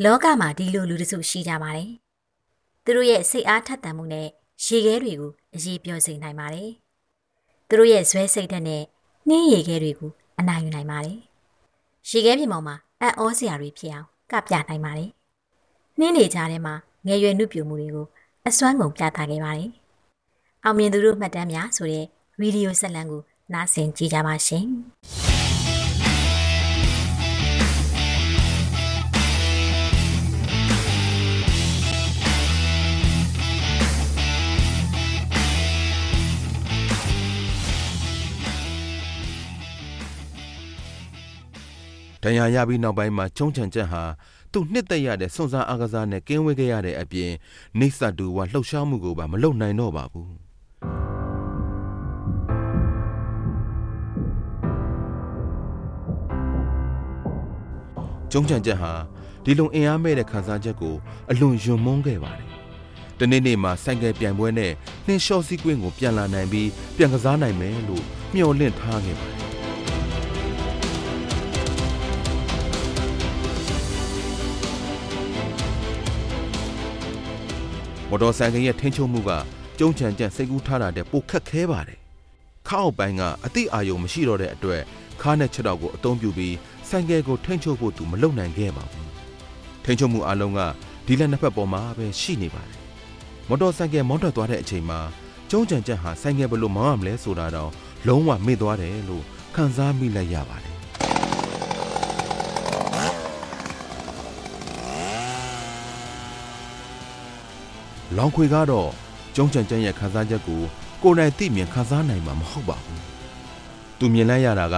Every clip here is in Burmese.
လောကမှာဒီလိုလူတစုရှိကြပါတယ်။သူတို့ရဲ့စိတ်အားထက်သန်မှုနဲ့ရေခဲတွေကိုအရေးပြောစေနိုင်ပါတယ်။သူတို့ရဲ့ဇွဲစိတ်ဓာတ်နဲ့နှင်းရေခဲတွေကိုအနိုင်ယူနိုင်ပါတယ်။ရေခဲပြင်ပေါ်မှာအံ့ဩစရာတွေဖြစ်အောင်ကပြနိုင်ပါတယ်။နှင်းနေကြထဲမှာငယ်ရွယ်နှုတ်ပြမှုတွေကိုအစွမ်းကုန်ပြသခဲ့ပါတယ်။အောင်မြင်သူတို့မှတ်တမ်းများဆိုတဲ့ဗီဒီယိုဆက်လံကိုနားဆင်ကြည့်ကြပါရှင်။ ဒဏ်ရာရပြီးနောက်ပိုင်းမှာကျုံးချန်ချက်ဟာသူ့နှစ်သက်ရတဲ့စွန့်စားအားကစားနဲ့ကင်းဝေးခဲ့ရတဲ့အပြင်နေဆတူဝါလှုပ်ရှားမှုကိုပါမလုပ်နိုင်တော့ပါဘူးကျုံးချန်ချက်ဟာဒီလုံအင်အားမဲ့တဲ့ခံစားချက်ကိုအလွန်ယွံမုန်းခဲ့ပါတယ်။တနေ့နေ့မှာဆိုင်ကယ်ပြိုင်ပွဲနဲ့နှင်းလျှော့စည်းကွင်းကိုပြန်လာနိုင်ပြီးပြန်ကစားနိုင်မယ်လို့မျှော်လင့်ထားခဲ့ပါတယ်။ မော်တော်ဆိုင်ကယ်ရဲ့ထိန်းချုပ်မှုကကျုံးချန်ကြံစိတ်ကူးထားတာတဲ့ပိုခက်ခဲပါတယ်။ခါအောက်ပိုင်းကအတိအာယုံမရှိတော့တဲ့အတွက်ခါးနဲ့ချက်တော့ကိုအသုံးပြုပြီးဆိုင်ကယ်ကိုထိန်းချုပ်ဖို့သူမလုပ်နိုင်ခဲ့ပါဘူး။ထိန်းချုပ်မှုအလုံးကဒီလက်နှစ်ဖက်ပေါ်မှာပဲရှိနေပါတယ်။မော်တော်ဆိုင်ကယ်မောင်းထွက်သွားတဲ့အချိန်မှာကျုံးချန်ကြံဟာဆိုင်ကယ်ဘယ်လိုမောင်းရမလဲဆိုတာတော့လုံးဝမေ့သွားတယ်လို့ခံစားမိလိုက်ရပါတယ်။ လောင်ခွေကတော့ကျုံးချန်ချန်ရဲ့ခန်းစားချက်ကိုကိုယ်တိုင်သိမြင်ခန်းစားနိုင်မှာမဟုတ်ပါဘူး။သူမြင်လိုက်ရတာက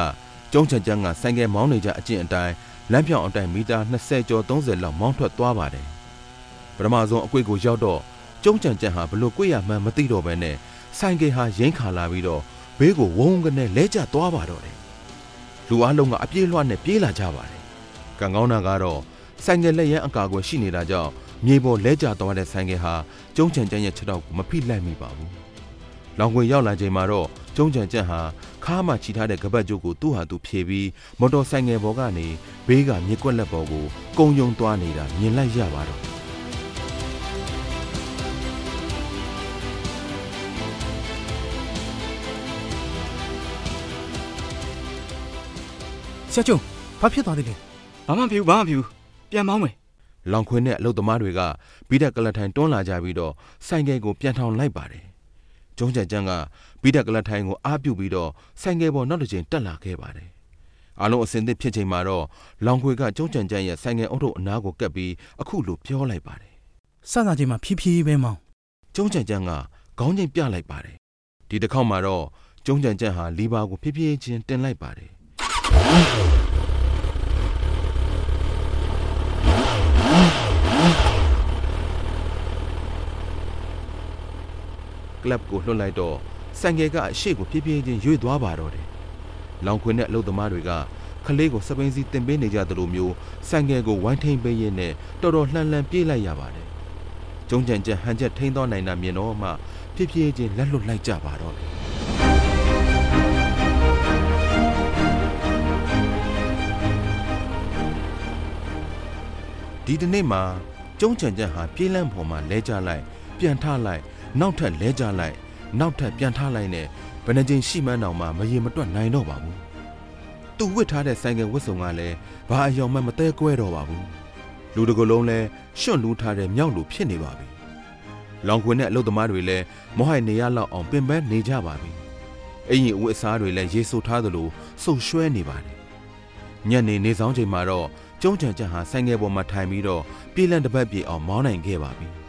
ကျုံးချန်ချန်ကဆိုင်ကယ်မောင်းနေကြအကျင့်အတိုင်းလမ်းပြောင်အတိုင်းမီတာ20ကျော်30လောက်မောင်းထွက်သွားပါတယ်။ပထမဆုံးအကွေ့ကိုရောက်တော့ကျုံးချန်ချန်ဟာဘလို့ကွေ့ရမှန်းမသိတော့ဘဲနဲ့ဆိုင်ကယ်ဟာရိမ့်ခါလာပြီးတော့ဘေးကိုဝုန်းကနေလဲကျသွားပါတော့တယ်။လူအလုံးကအပြေးလွှတ်နဲ့ပြေးလာကြပါတယ်။ကံကောင်းတာကတော့ဆိုင်ကယ်လက်ရန်အကာအကွယ်ရှိနေတာကြောင့် မြေပေါ်လဲကျသွားတဲ့ဆိုင်ကယ်ဟာကျုံးချန်ချန်ရဲ့ခြေထောက်ကိုမဖိလိုက်မိပါဘူး။လောင်ခွေရောက်လာချိန်မှာတော့ကျုံးချန်ချန်ဟာခါးမှချီထားတဲ့ကပတ်ကြိုးကိုသူ့ဟာသူဖြေပြီးမော်တော်ဆိုင်ငယ်ပေါ်ကနေဘေးကမြေကွက်လက်ပေါ်ကိုကုံယုံသွားနေတာမြင်လိုက်ရပါတော့တယ်ဆရာကျုံဘာဖြစ်သွားသေးလဲဘာမှမဖြစ်ဘူးဘာမှမဖြစ်ဘူးပြန်မောင်းမယ်။ လောင်ခွေနဲ့အလုတ်သမားတွေကဘီဒက်ကလတ်ထိုင်တွန်းလာကြပြီးတော့ဆိုင်ကယ်ကိုပြန်ထောင်လိုက်ပါတယ်။ကျုံးချန်ချန်ကဘီဒက်ကလတ်ထိုင်ကိုအားပြုတ်ပြီးတော့ဆိုင်ကယ်ပေါ်နောက်တစ်ချိန်တက်လာခဲ့ပါတယ်။အားလုံးအစင်သစ်ဖြစ်ချိန်မှာတော့လောင်ခွေကကျုံးချန်ချန်ရဲ့ဆိုင်ကယ်အုပ်ထုပ်အနားကိုကပ်ပြီးအခုလိုပြောလိုက်ပါတယ်စစချင်းမှာဖြည်းဖြည်းပဲမောင်းကျုံးချန်ချန်ကခေါင်းချိန်ပြလိုက်ပါတယ်ဒီတစ်ခေါက်မှာတော့ကျုံးချန်ချန်ဟာလီဘာကိုဖြည်းဖြည်းချင်းတင်လိုက်ပါတယ် ကလပ်ကိုလွှတ်လိုက်တော့ဆိုင်ကယ်ကအရှိကိုဖြည်းဖြည်းချင်းရွေ့သွားပါတော့တယ်လောင်ခွင်နဲ့အလုတ်သမားတွေကခလေးကိုစပိန်စီတင်ပေးနေကြသလိုမျိုးဆိုင်ကယ်ကိုဝိုင်းထိန်ပေးရင်းနဲ့တော်တော်လှန်လှန်ပြေးလိုက်ရပါတယ်ကျုံးချန်ချန်ဟန်ချက်ထိန်းသွားနိုင်တာမြင်တော့မှဖြည်းဖြည်းချင်းလက်လွတ်လိုက်ကြပါတော့တယ်ဒီတနေ့မှာကျုံးချန်ချန်ဟာပြေးလန့်ပေါ်မှာလဲကျလိုက်ပြန်ထလိုက် နောက်ထပ်လဲကျလိုက်နောက်ထပ်ပြန်ထလိုက်နဲ့ဘယ်နှကြိမ်ရှိမှန်းတောင်မှမရေမတွက်နိုင်တော့ပါဘူးသူဝစ်ထားတဲ့ဆိုင်ကယ်ဝတ်စုံကလည်းဘာအယောင်မှမတဲကွဲတော့ပါဘူးလူတစ်ကိုယ်လုံးလည်းရှွန့်လူးထားတဲ့မြောက်လူဖြစ်နေပါပြီလောင်ခွင်နဲ့အလုတ်သမားတွေလည်းမောဟိုင်နေရလောက်အောင်ပင်ပန်းနေကြပါပြီအင်ကြီးအဝတ်အစားတွေလည်းရေဆိုထားသလိုစုပ်ရွှဲနေပါတယ်ညနေနေဆောင်ချိန်မှာတော့ကျုံးချန်ချန်ဟာဆိုင်ငယ်ပေါ်မှာထိုင်ပြီးတော့ပြေးလန့်တစ်ပတ်ပြေအောင်မောင်းနိုင်ခဲ့ပါပြီ။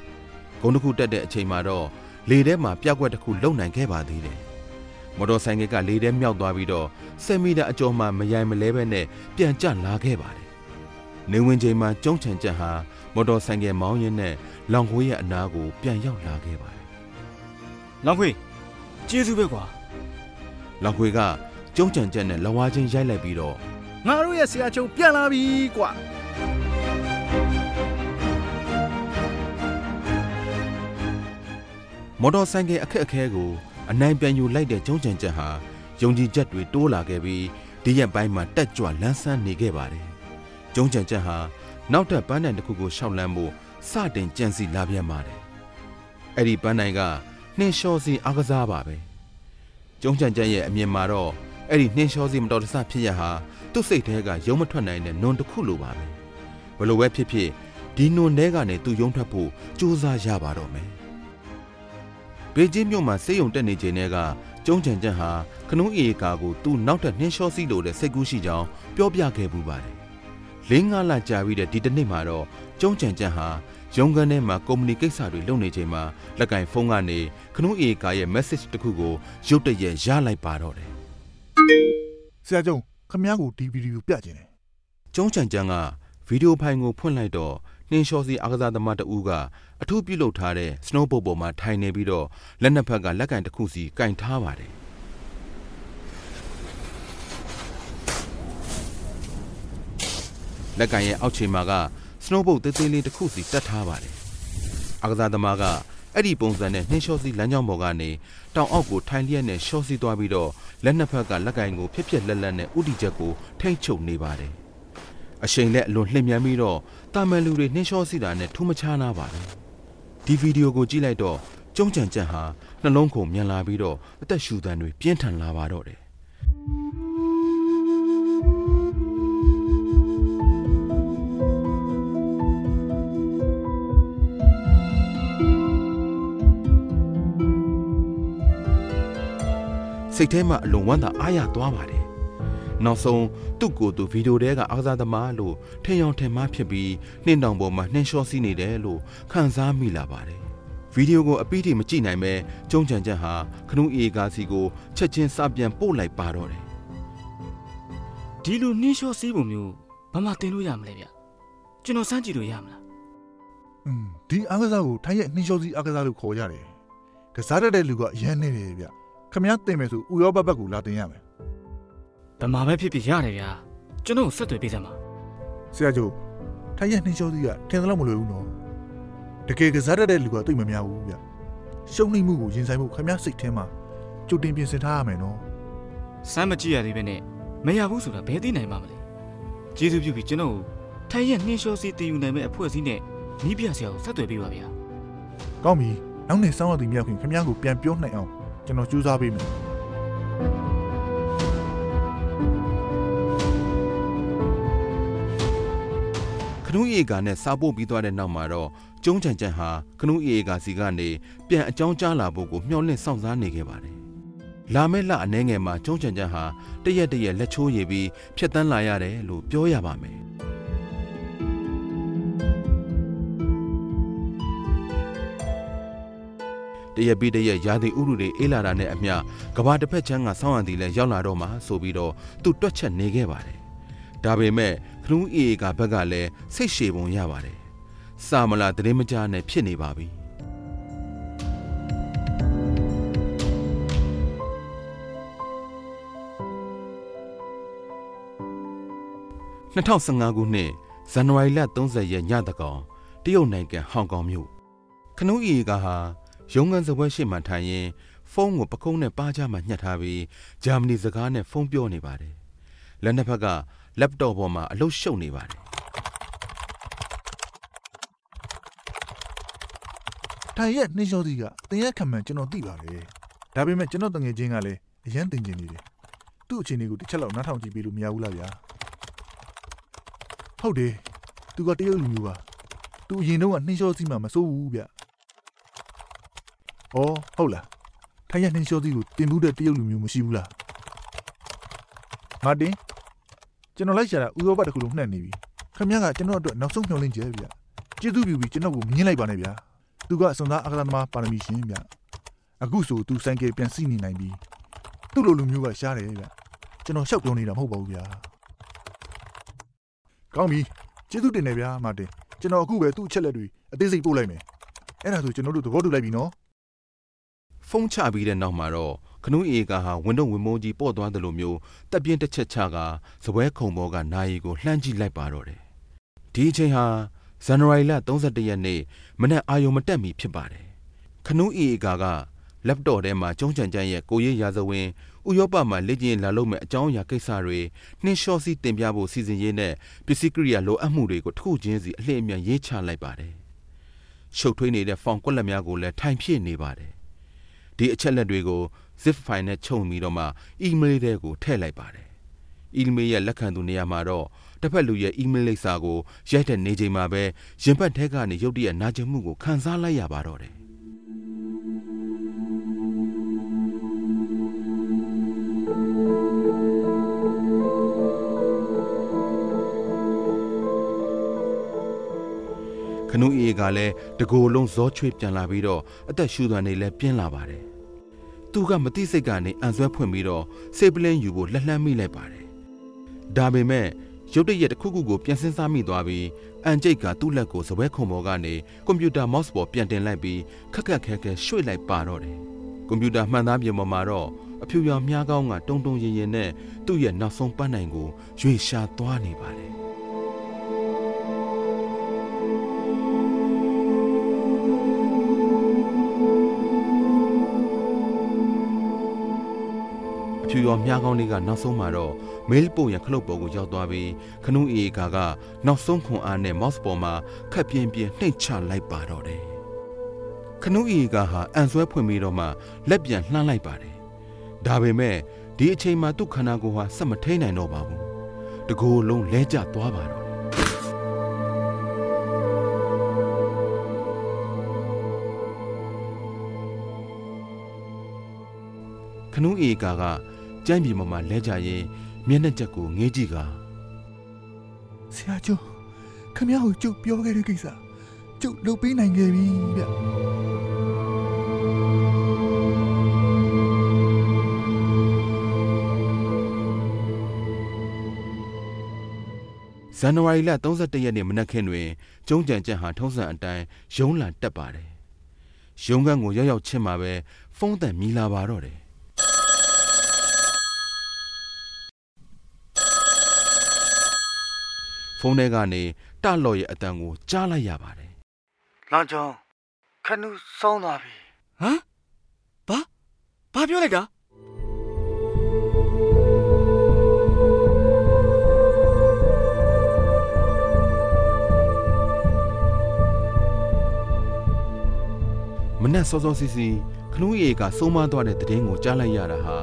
ဂုံတစ်ခုတက်တဲ့အချိန်မှာတော့လေထဲမှာပြက်ကွက်တစ်ခုလုံနိုင်ခဲ့ပါသေးတယ်။မော်တော်ဆိုင်ငယ်ကလေထဲမြောက်သွားပြီးတော့10မီတာအကျော်မှမယိုင်မလဲပဲနဲ့ပြန်ကျလာခဲ့ပါတယ်။နေဝင်ချိန်မှာကျုံးချန်ချန်ဟာမော်တော်ဆိုင်ငယ်မောင်းရင်းနဲ့လောင်ခွေးရဲ့အနားကိုပြန်ရောက်လာခဲ့ပါတယ်လောင်ခွေကျေးဇူးပဲကွာ။လောင်ခွေကကျုံးချန်ချန်နဲ့လဝါချင်းရိုက်လိုက်ပြီးတော့ငါတို့ရဲ့ဆရာကျုံပြန်လာပြီကွာ မော်တော်ဆိုင်ကယ်အခက်အခဲကိုအနိုင်ပြန်ယူလိုက်တဲ့ကျုံးချန်ချက်ဟာယုံကြည်ချက်တွေတိုးလာခဲ့ပြီးဒီရက်ပိုင်းမှာတက်ကြွလန်းဆန်းနေခဲ့ပါတယ်။ကျုံးချန်ချက်ဟာနောက်ထပ်ပန်းတိုင်တစ်ခုကိုရှောက်လန်းဖို့စတင်ကြံစီလာပြန်ပါတယ်အဲ့ဒီပန်းတိုင်ကနှင်းလျှောစီအားကစားပါပဲကျုံးချန်ချန်ရဲ့အမြင်မှာတော့အဲ့ဒီနှင်းလျှောစီမတော်တဆဖြစ်ရဟာသူ့စိတ်ထဲကယုံမထွက်နိုင်တဲ့နွန်တစ်ခုလိုပါပဲဘလို့ပဲဖြစ်ဖြစ်ဒီနွန်ထဲကနေသူယုံထွက်ဖို့ကြိုးစားရပါတော့မယ် ဘေကျင်းမြို့မှာစေယုံတက်နေချိန်တည်းကကျုံးချန်ချန်ဟာခနုံးအေကာကိုသူ့နောက်ထပ်နှင်းလျှောစီလိုတဲ့စိတ်ကူးရှိကြောင်းပြောပြခဲ့ပူပါတယ်လင်းငါလာကြာပြီးတဲ့ဒီတစ်နေ့မှာတော့ကျုံးချန်ချန်ဟာရုံးခန်းထဲမှာကုမ္ပဏီကိစ္စတွေလုပ်နေချိန်မှာလက်ကင်ဖုန်းကနေခနုံးအေကာရဲ့ message တစ်ခုကိုရုတ်တရက်ရလိုက်ပါတော့တယ်ဆရာကျုံခမည်းကိုဒီဗီဒီယိုပြကျင်တယ်ကျုံးချန်ချန်ကဗီဒီယိုဖိုင်ကိုဖွင့်လိုက်တော့ နှင်းလျှောစီအားကစားသမားတဦးကအထူးပြုလုပ်ထားတဲ့ snowboard ပေါ်မှာထိုင်နေပြီးတော့လက်နှစ်ဖက်ကလက်ကင်တစ်ခုစီကင်ထားပါတယ်လက်ကင်ရဲ့အောက်ခြေမှာက snowboard သေးသေးလေးတစ်ခုစီတက်ထားပါတယ်အားကစားသမားကအဲ့ဒီပုံစံနဲ့နှင်းလျှောစီလမ်းကြောင်းပေါ်ကနေတောင်အောက်ကိုထိုင်လျက်နဲ့လျှောစီသွားပြီးတော့လက်နှစ်ဖက်ကလက်ကင်ကိုဖြစ်ဖြစ်လက်လက်နဲ့ဥတီချက်ကိုထိမ့်ချုပ်နေပါတယ် အရှိန်နဲ့အလွန်လှည့်မြန်ပြီးတော့တာမန်လူတွေနှင်းလျှောစီတာနဲ့ထူးမခြားနာပါဘူးဒီဗီဒီယိုကိုကြည့်လိုက်တော့ကျုံးကြံကြံဟာနှလုံးခုန်မြန်လာပြီးတော့အသက်ရှူသံတွေပြင်းထန်လာပါတော့တယ်စိတ်ထဲမှာအလွန်ဝမ်းသာအားရသွားပါတယ် နောက်ဆုံးသူ့ကိုယ်သူဗီဒီယိုတဲကအားကစားသမားလို့ထင်ရောင်ထင်မှားဖြစ်ပြီးနှင်းတောင်ပေါ်မှာနှင်းလျှောစီးနေတယ်လို့ခံစားမိလာပါတယ်ဗီဒီယိုကိုအပီးထိမကြည့်နိုင်ပဲကျုံးချန်ချက်ဟာခနူးအေကာစီကိုချက်ချင်းစပြန်ပို့လိုက်ပါတော့တယ်ဒီလိုနှင်းလျှောစီးပုံမျိုးဘာမှတင်လို့ရမလဲဗျကျွန်တော်စမ်းကြည့်လို့ရမလားอืมဒီအားကစားကိုထိုင်းရဲ့နှင်းလျှောစီအားကစားလို့ခေါ်ကြတယ်ကစားတတ်တဲ့လူကအရန်နေတယ်ဗျခမည်းတင်မယ်ဆိုဥရောပဘက်ကိုလာတင်ရမယ်ဗ မာပဲဖြစ်ဖြစ်ရတယ်ဗျာကျွန်တော်ဆက်သွယ်ပေးစမ်းပါဆရာကျုံထိုင်းရဲ့နှင်းလျှောစီကထင်သလောက်မလွယ်ဘူးနော်တကယ်ကစားတတ်တဲ့လူကသိပ်မများဘူးဗျရှုံးနိမှုကိုရင်ဆိုင်မှုခမည်းစိတ်ထဲမှာကြိုတင်ပြင်ဆင်ထားရမယ်နော်စမ်းမကြည့်ရသေးပဲနဲ့မရဘူးဆိုတာဘယ်သိနိုင်မှာမလဲကျေးဇူးပြုပြီးကျွန်တော်ကိုထိုင်ရဲ့နှင်းလျှောစီးတင်ယူနိုင်မဲ့အဖွဲ့အစည်းနဲ့နီးပြဆရာကိုဆက်သွယ်ပေးပါဗျာကောင်းပြီနောက်နေ့စောင်းရသည်မြောက်ခင်ခမည်းကိုပြန်ပြောနိုင်အောင်ကျွန်တော်ကြိုးစားပေးမယ် နူးအေကာနဲ့စားပို့ပြီးသွားတဲ့နောက်မှာတော့ကျုံးချန်ချန်ဟာခနူးအေကာစီကနေပြန်အကြောင်းကြားလာဖို့ကိုမျှော်လင့်စောင့်စားနေခဲ့ပါတယ်လာမယ့်လအနှဲငယ်မှာကျုံးချန်ချန်ဟာတရက်တရက်လက်ချိုးရည်ပြီးဖြတ်တန်းလာရတယ်လို့ပြောရပါမယ်တရက်ပြီးတရက်ရာသီဥတုတွေအေးလာတာနဲ့အမျှကဘာတစ်ဖက်ချမ်းကဆောင်းရံတီလည်းရောက်လာတော့မှဆိုပြီးတော့သူတွက်ချက်နေခဲ့ပါတယ် ဒါပေမဲ့ခနူးအေကဘက်ကလည်းစိတ်ရှည်ပုံရပါတယ်စာမလာသတင်းမကြားနဲ့ဖြစ်နေပါပြီ2015ခုနှစ်ဇန်နဝါရီလ30ရက်ညတကောင်တရုတ်နိုင်ငံဟောင်ကောင်မြို့ခနူးအေကဟာရုံးခန်းစပွဲရှိမှထိုင်ရင်ဖုန်းကိုပကုံးနဲ့ပါးချမှညှက်ထားပြီးဂျာမနီစကားနဲ့ဖုန်းပြောနေပါတယ်လက်နှစ်ဖက်က laptop ပေါ်မှာအလုပ်ရှုပ်နေပါတယ်ထိုင်ရဲ့နှင်းလျှောစီကတင်ရက်ခံမှန်ကျွန်တော်သိပါတယ်ဒါပေမဲ့ကျွန်တော်တငယ်ချင်းကလည်းအရန်တင်ကျင်နေတယ်သူ့အခြေအနေကိုတစ်ချက်လောက်နားထောင်ကြည့်ပေးလို့မရဘူးလားဗျာဟုတ်တယ်သူကတရုတ်လူမျိုးပါသူအရင်တော့ကနှင်းလျှောစီမှမစိုးဘူးဗျအော်ဟုတ်လားထိုင်ရဲ့နှင်းလျှောစီကိုတင်ဘူးတဲ့တရုတ်လူမျိုးမရှိဘူးလားမာတင် ကျွန်တော်လိုက်ရှာတာဥရောပတစ်ခုလုံးနှက်နေပြီခင်ဗျားကကျွန်တော်အတွက်နောက်ဆုံးမျှော်လင့်ချက်ဗျကျေးဇူးပြုပြီးကျွန်တော်ကိုမြင်လိုက်ပါနဲ့ဗျာသူကအစွန်သားအကလသမားပါရမီရှင်ဗျအခုဆိုသူဆိုင်ကယ်ပြန်စီးနေနိုင်ပြီသူ့လိုလူမျိုးကရှားတယ်ဗျကျွန်တော်ရှောက်ပြောနေတာမဟုတ်ပါဘူးဗျာကောင်းပြီကျေးဇူးတင်တယ်ဗျာမာတင်ကျွန်တော်အခုပဲသူ့အချက်လက်တွေအသေးစိတ်ပို့လိုက်မယ်အဲ့ဒါဆိုကျွန်တော်တို့သဘောတူလိုက်ပြီနော်ဖုန်းချပြီးတဲ့နောက်မှာတော့ ခနူးအေကာဟာဝင်းတော့ဝင်းမိုးကြီးပေါ့သွားတယ်လို့မျိုးတက်ပြင်းတစ်ချက်ချကစပွဲခုံဘောကနာယီကိုလှမ်းကြည့်လိုက်ပါတော့တယ်ဒီအချိန်ဟာဇန်နဝါရီလ31ရက်နေ့မနက်အာယုံမတက်မီဖြစ်ပါတယ်ခနူးအေကာက laptop ထဲမှာကျုံးချန်ချန်ရဲ့ကိုရေးရာဇဝင်ဥရောပမှာလက်ကျင်လာလုပ်မဲ့အကြောင်းအရာကိစ္စတွေနှင်းလျှောစီးတင်ပြဖို့စီစဉ်ရင်းနဲ့ပစ္စည်းကိရိယာလိုအပ်မှုတွေကိုတစ်ခုချင်းစီအလှည့်အမြန်ရေးချလိုက်ပါတယ်။ရှုပ်ထွေးနေတဲ့ဖောင်ကွက်လက်များကိုလည်းထိုင်ပြည့်နေပါတယ်။ဒီအချက်လက်တွေကို zip file နဲ့ချုပ်ပြီးတော့မှ email တွေကိုထည့်လိုက်ပါတယ်။ email ရဲ့လက်ခံသူနေရာမှာတော့တစ်ဖက်လူရဲ့ email လိပ်စာကိုရိုက်တဲ့နေချိန်မှာပဲရင်ဘတ်ထဲကနေရုတ်တရက်နာကျင်မှုကိုခံစားလိုက်ရပါတော့တယ်ခနူးအေးကလည်းတကိုယ်လုံးဇောချွေးပြန်လာပြီးတော့အသက်ရှူသွမ်းနေလဲပြင်းလာပါတယ်။ သူကမတိစိတ်ကနေအန်ဆွဲဖွင့်ပြီးတော့စေပလင်းယူဖို့လှလှမ်းမိလိုက်ပါတယ်။ဒါပေမဲ့ရုတ်တရက်တစ်ခုခုကိုပြန်စင်းစားမိသွားပြီးအန်ကျိတ်ကသူ့လက်ကိုစပွဲခုံပေါ်ကနေကွန်ပျူတာမော့စ်ပေါ်ပြန်တင်လိုက်ပြီးခက်ခက်ခဲခဲရွှေ့လိုက်ပါတော့တယ်။ကွန်ပျူတာမှန်သားပြင်ပေါ်မှာတော့အဖြူရောင်မြားကောင်းကတုံတုံရင်ရင်နဲ့သူ့ရဲ့နောက်ဆုံးပန်းနိုင်ကိုရွေရှာသွားနေပါတယ်။ ဖြူရောမြားကောင်းလေးကနောက်ဆုံးမှာတော့မေးလ်ပို့ရန်ခလုတ်ပေါ်ကိုရောက်သွားပြီးခနူးအေကာကနောက်ဆုံးခွန်အားနဲ့မော့စ်ပေါ်မှာခက်ပြင်းပြင်းနှိမ့်ချလိုက်ပါတော့တယ်။ခနူးအေကာဟာအန်ဆွဲဖွင့်ပြီးတော့မှလက်ပြန်လှမ်းလိုက်ပါတယ်။ဒါပေမဲ့ဒီအချိန်မှာသူ့ခန္ဓာကိုယ်ဟာစက်မထိန်နိုင်တော့ပါဘူး။တကိုယ်လုံးလဲကျသွားပါတော့တယ်။ခနူးအေကာက ကြမ်းပြေမမှာလဲကြရင်မျက်နှာချက်ကိုငေးကြည့်ကဆရာကျော်ခမရကိုကျုပ်ပြောခဲ့တဲ့ကိစ္စကျုပ်လုပ်ပေးနိုင်ခဲ့ပြီဗျဇန်နဝါရီလ31ရက်နေ့မနက်ခင်းတွင်ကျုံးကြံကြက်ဟာထုံးစံအတိုင်းရုံးလံတက်ပါတယ်။ရုံးခန်းကိုရောက်ရောက်ချင်းမှာပဲဖုန်းတန်မြည်လာပါတော့တယ်။ န်းထဲကနေတလော်ရဲ့အတန်ကိုကြားလိုက်ရပါတယ်လမ်းကြောင်းခဏူးစောင်းသွားပြီဟမ်ဘာဘာပြောလိုက်တာ။မနက်စောစောစီစီခနူးရီကဆုံးမသွားတဲ့တည်င်းကိုကြားလိုက်ရတာဟာ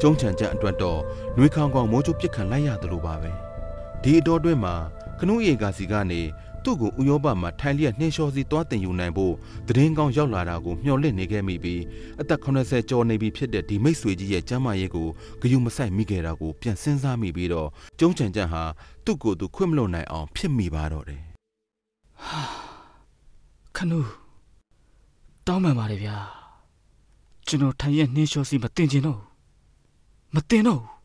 ကျုံးချံကြက်အတွက်တော့နှွေးခေါင်းကောင်းမိုးချိုးပြစ်ခံလိုက်ရတယ်လို့ပါပဲ။ဒီအတော်အတွင်းမှာ ခနူးရီကစီကနေသူ့ကိုဥရောပမှာထိုင်လျက်နှင်းလျှောစီသွားတင်ယူနိုင်ဖို့တည်င်းကောင်းရောက်လာတာကိုမျှော်လင့်နေခဲ့မိပြီးအသက်80ကျော်နေပြီဖြစ်တဲ့ဒီမိတ်ဆွေကြီးရဲ့ကျမ်းမာရေးကိုဂယုမဆိုင်မိခဲ့တာကိုပြန်စဉ်းစားမိပြီးတော့ကျုံးချံကြက်ဟာသူ့ကိုယ်သူခွင့်မလွတ်နိုင်အောင်ဖြစ်မိပါတော့တယ်ခနူးတောင်းပန်ပါတယ်ဗျာကျွန်တော်ထိုင်ရဲ့နှင်းလျှောစီမတင်ချင်တော့ဘူးမတင်တော့ဘူး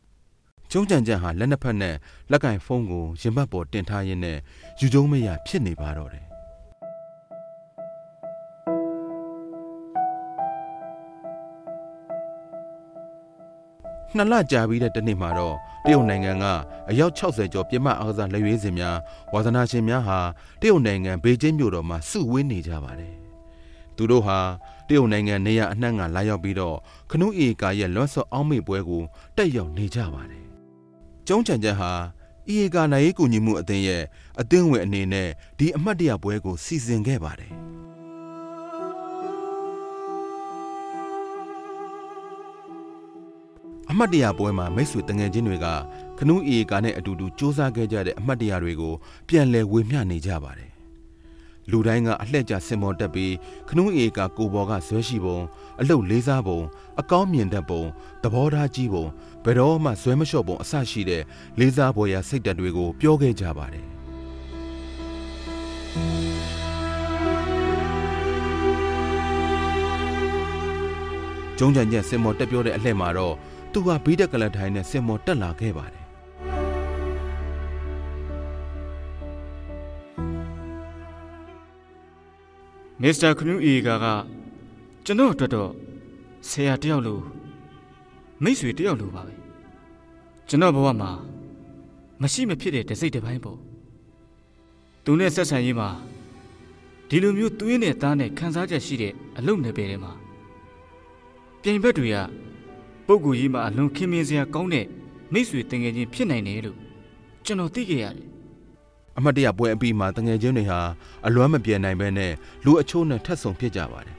ကျုံးကြံကြံဟာလက်နှစ်ဖက်နဲ့လက်ကင်ဖုန်းကိုရင်ဘတ်ပေါ်တင်ထားရင်းနဲ့ယူကျုံမရဖြစ်နေပါတော့တယ်နှစ်လကြာပြီးတဲ့တနေ့မှာတော့တရုတ်နိုင်ငံကအယောက်60ကျော်ပြစ်မှတ်အားကစားလက်ရွေးစင်များဝါသနာရှင်များဟာတရုတ်နိုင်ငံဘေကျင်းမြို့တော်မှာစုဝေးနေကြပါတယ်သူတို့ဟာတရုတ်နိုင်ငံနေရအနှံ့ကလာရောက်ပြီးတော့ခနူးအေကာရဲ့လွတ်ဆော့အောင်းမေပွဲကိုတက်ရောက်နေကြပါတယ် ကျုံးချံချက်ဟာအီအေကာနိုင်ရေးကူညီမှုအသင်းရဲ့အသင်းဝင်အနေနဲ့ဒီအမှတ်တရပွဲကိုစီစဉ်ခဲ့ပါတယ်အမှတ်တရပွဲမှာမိတ်ဆွေတငယ်ချင်းတွေကခနူးအေကာနဲ့အတူတူစူးစမ်းခဲ့ကြတဲ့အမှတ်တရတွေကိုပြန်လည်ဝေမျှနေကြပါတယ် လူတိုင်းကအလှည့်ကျစင်မော်တက်ပြီးခနူးအေကာကိုဘော်ကဇွဲရှိပုံအလုတ်လေးစားပုံအကောင်းမြင်တတ်ပုံသဘောထားကြီးပုံဘယ်တော့မှဇွဲမလျှော့ပုံအဆရှိတဲ့လေးစားပေါ်ရာစိတ်ဓာတ်တွေကိုပြောခဲ့ကြပါတယ်ကျုံးကြံချက်စင်မော်တက်ပြောတဲ့အလှည့်မှာတော့သူဟာဘီးတက်ကလတ်ထိုင်နဲ့စင်မော်တက်လာခဲ့ပါတယ် မစ္စတာခနူးအေကာကကျွန်တော်အတွက်တော့ဆရာတယောက်လိုမိတ်ဆွေတယောက်လိုပါပဲကျွန်တော်ဘဝမှာမရှိမဖြစ်တဲ့တစိတ်တစ်ပိုင်းပေါ့သူနဲ့ဆက်ဆံရေးမှာဒီလိုမျိုးသွေးနဲ့သားနဲ့ခံစားချက်ရှိတဲ့အလုပ်နယ်ပယ်ထဲမှာပြိုင်ဘက်တွေကပုဂ္ဂိုလ်ကြီးမှာအလွန်ခင်မင်စရာကောင်းတဲ့မိတ်ဆွေတင်ငယ်ချင်းဖြစ်နိုင်တယ်လို့ကျွန်တော်သိခဲ့ရတယ် အမတ်တရပွဲအပြီးမှာတငယ်ချင်းတွေဟာအလွမ်းမပြေနိုင်ပဲနဲ့လူအချို့နဲ့ထပ်ဆုံဖြစ်ကြပါတယ်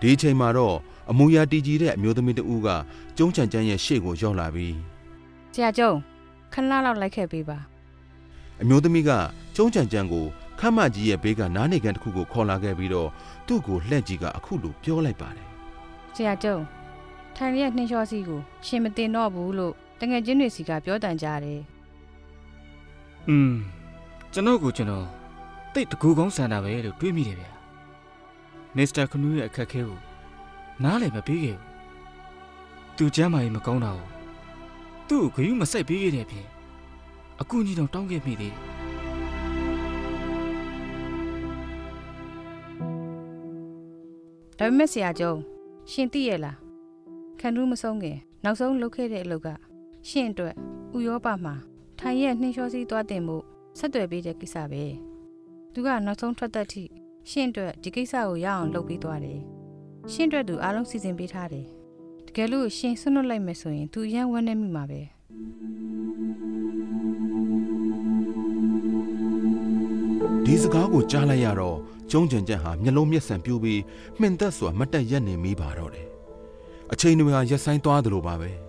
ဒီအချိန်မှာတော့အမူအရာတည်ကြည်တဲ့အမျိုးသမီးတဦးကကျုံးချန်ချမ်းရဲ့ရှေ့ကိုရောက်လာပြီးဆရာကျုံခဏလောက်လိုက်ခဲ့ပေးပါအမျိုးသမီးကကျုံးချန်ချမ်းကိုခမ်းမကြီးရဲ့ဘေးကနားနေကန်တစ်ခုကိုခေါ်လာခဲ့ပြီးတော့သူ့ကိုလှည့်ကြီးကအခုလိုပြောလိုက်ပါတယ်ဆရာကျုံထိုင်ရက်နှင်းလျှောစီကိုရှင်မတင်တော့ဘူးလို့တငယ်ချင်းတွေစီကပြောတန်ကြတယ်။อืม ကျွန်တော်ကိုကျွန်တော်တိတ်တကူကောင်းဆန်တာပဲလို့တွေးမိတယ်ဗျာ။မစ္စတာခနူးရဲ့အခက်အခဲကိုနားလည်မပေးခဲ့ဘူး။သူကျမ်းမာရေးမကောင်းတာကိုသူ့ကိုဂရုမစိုက်ပေးခဲ့တဲ့အပြင်အကူကြီးတော့တောင်းခဲ့မိသေးတယ်ဒါပေမဲ့ဆရာကျုံရှင်သိရဲ့လားခန္ဓာမဆုံးခင်နောက်ဆုံးလုပ်ခဲ့တဲ့အလုပ်ကရှင်အတွက်ဥရောပမှာထိုင်ရက်နှင်းလျှောစီသွားတင်မှု ဆက်သွယ်ပေးတဲ့ကိစ္စပဲသူကနောက်ဆုံးထွက်သက်ထိရှင်အတွက်ဒီကိစ္စကိုရအောင်လုပ်ပေးသွားတယ်ရှင်အတွက်သူအားလုံးစီစဉ်ပေးထားတယ်တကယ်လို့ရှင်ဆွနှုတ်လိုက်မယ်ဆိုရင်သူအရန်ဝမ်းနေမိမှာပဲဒီစကားကိုကြားလိုက်ရတော့ကျုံးချန်ချမ်းဟာမျက်လုံးမျက်စံပြူပြီးမှင်သက်စွာမတ်တက်ရက်နေမိပါတော့တယ်အချိန်တွေဟာရက်ဆိုင်သွားသလိုပါပဲ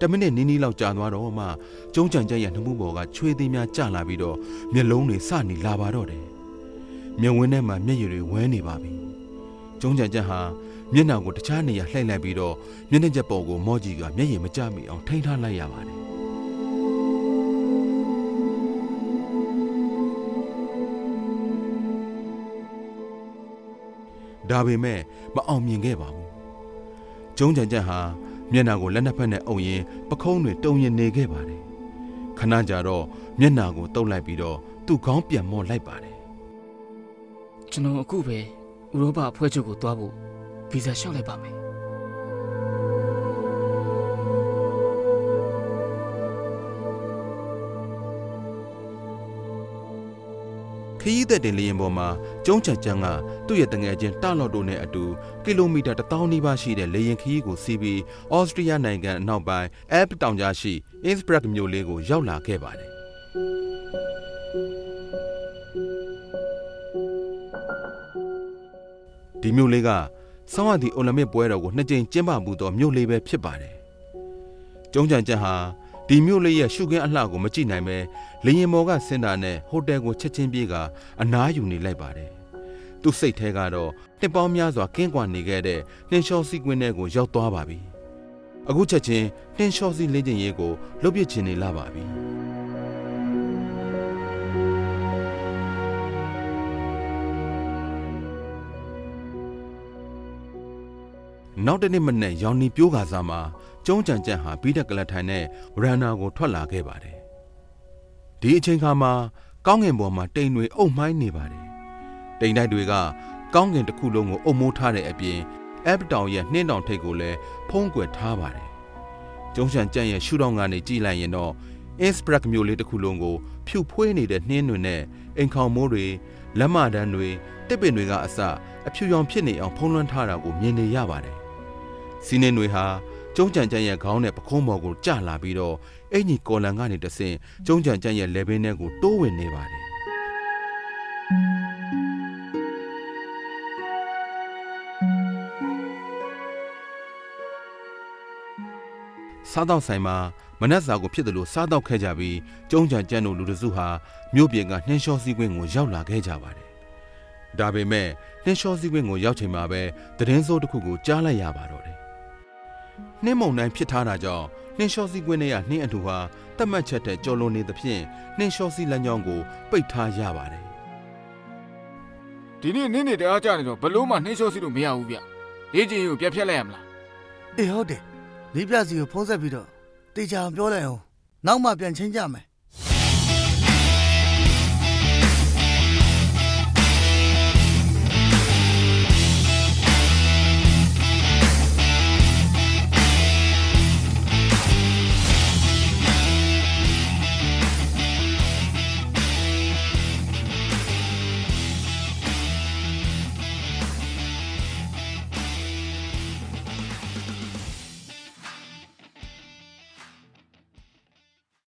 တမိနစ်နီးနီးလောက်ကြာသွားတော့မှကျုံးချန်ချမ်းရဲ့နှမှုပေါ်ကချွေးသေးများကျလာပြီးတော့မျက်လုံးတွေစနေလာပါတော့တယ်မျက်ဝန်းထဲမှာမျက်ရည်တွေဝဲနေပါပြီကျုံးချန်ချမ်းဟာမျက်နှာကိုတခြားနေရာလှည့်လိုက်ပြီးတော့မျက်နှာချက်ပေါ်ကိုမော့ကြီးကမျက်ရည်မကျမိအောင်ထိန်းထားလိုက်ရပါတယ်ဒါပေမဲ့မအောင်မြင်ခဲ့ပါဘူး။ကျုံးကြံကြံဟာ မျက်နှာကိုလက်နှစ်ဖက်နဲ့အုပ်ရင်းပခုံးတွေတုံရင်နေခဲ့ပါတယ်။ခဏကြာတော့မျက်နှာကိုတုပ်လိုက်ပြီးတော့သူ့ခေါင်းပြန်မော့လိုက်ပါတယ်။ကျွန်တော်အခုပဲဥရောပအဖွဲ့ချုပ်ကိုသွားဖို့ဗီဇာလျှောက်လိုက်ပါမယ်။ ခရီးသက်တင်လေရင်ပေါ်မှာကျုံးကြံကြံကသူ့ရဲ့တငယ်ချင်းတာလော့တိုနဲ့အတူကီလိုမီတာ1000နီးပါးရှိတဲ့လေရင်ခရီးကိုစီးပြီးဩစတြီးယားနိုင်ငံအနောက်ပိုင်းအက်ပတောင်ကြားရှိအင်းစပရက်မြို့လေးကိုရောက်လာခဲ့ပါတယ်။ဒီမြို့လေးကဆောင်းရသည့်အိုလံပစ်ပွဲတော်ကိုနှစ်ကြိမ်ကျင်းပမှုသောမြို့လေးပဲဖြစ်ပါတယ်။ကျုံးကြံကြံဟာ ဒီမြို့လေးရဲ့ရှုခင်းအလှကိုမကြည့်နိုင်ပဲလေရင်မော်ကစင်တာနဲ့ဟိုတယ်ကိုချက်ချင်းပြေးကအနားယူနေလိုက်ပါတယ်။သူ့စိတ်ထဲကတော့နှစ်ပေါင်းများစွာကင်းကွာနေခဲ့တဲ့နှင်းလျှောစီကွင်းထဲကိုရောက်သွားပါပြီ။အခုချက်ချင်းနှင်းလျှောစီလင်းကျင်ရေးကိုလှုပ်ပြချင်နေလာပါပြီ။ နောက်တစ်နေ့မနေ့ရောင်နီပြိုးကစားမှာကျုံးကြံကြံဟာဘီးတက်ကလထိုင်နဲ့ရန်နာကိုထွက်လာခဲ့ပါတယ်။ဒီအချိန်ခါမှာကောင်းကင်ပေါ်မှာတိမ်တွေအုပ်မှိုင်းနေပါတယ်။တိမ်တိုက်တွေက ကောင်းကင်တစ်ခုလုံးကိုအုပ်မိုးထားတဲ့အပြင်အပ်တောင်ရဲ့နှင်းတောင်ထိပ်ကိုလည်းဖုံးကွယ်ထားပါတယ်။ကျုံးကြံကြံရဲ့ရှူတောင်ကနေကြည့်လိုက်ရင်တော့အစ်စပရက်မြို့လေးတစ်ခုလုံးကိုဖြူဖွေးနေတဲ့နှင်းတွေနဲ့အိမ်ခေါင်မိုးတွေလက်မတန်းတွေတစ်ပင်တွေကအစအဖြူရောင်ဖြစ်နေအောင်ဖုံးလွှမ်းထားတာကိုမြင်နေရပါတယ်။ စီးနှင်းတွေဟာကျုံးကြံကြံရဲ့ခေါင်းနဲ့ပခုံးပေါ်ကိုကျလာပြီးတော့အင်ကြီးကော်လန်ကနေတဆင့်ကျုံးကြံကြံရဲ့လက်ဘင်းထဲကိုတိုးဝင်နေပါတယ်။စားတော့ဆိုင်မှာမနက်စာကိုဖြစ်တယ်လို့စားတော့ခဲ့ကြပြီးကျုံးကြံကြံတို့လူတစုဟာမြို့ပြင်ကနှင်းလျှောစီးကွင်းကိုရောက်လာခဲ့ကြပါတယ်။ဒါပေမဲ့နှင်းလျှောစီးကွင်းကိုရောက်ချိန်မှာပဲသတင်းစိုးတစ်ခုကိုကြားလိုက်ရပါတော့တယ်။ နှင်းမုံတိုင်းဖြစ်ထားတာကြောင့်နှင်းလျှောစီးကွင်းထဲကနှင်းအထူဟာတတ်မှတ်ချက်တဲ့ကြော်လွန်နေသဖြင့်နှင်းလျှောစီးလမ်းကြောင်းကိုပိတ်ထားရပါတယ်ဒီနေ့နင်းနေတအားကြနေတော့ဘလို့မှနှင်းလျှောစီလို့မရဘူးဗျရေးချင်ကိုပြတ်ဖြတ်လိုက်ရမလားအေးဟုတ်တယ်လေးပြစီကိုဖုံးဆက်ပြီးတော့တေချာအောင်ပြောလိုက်အောင်နောက်မှပြန်ချင်းကြမယ်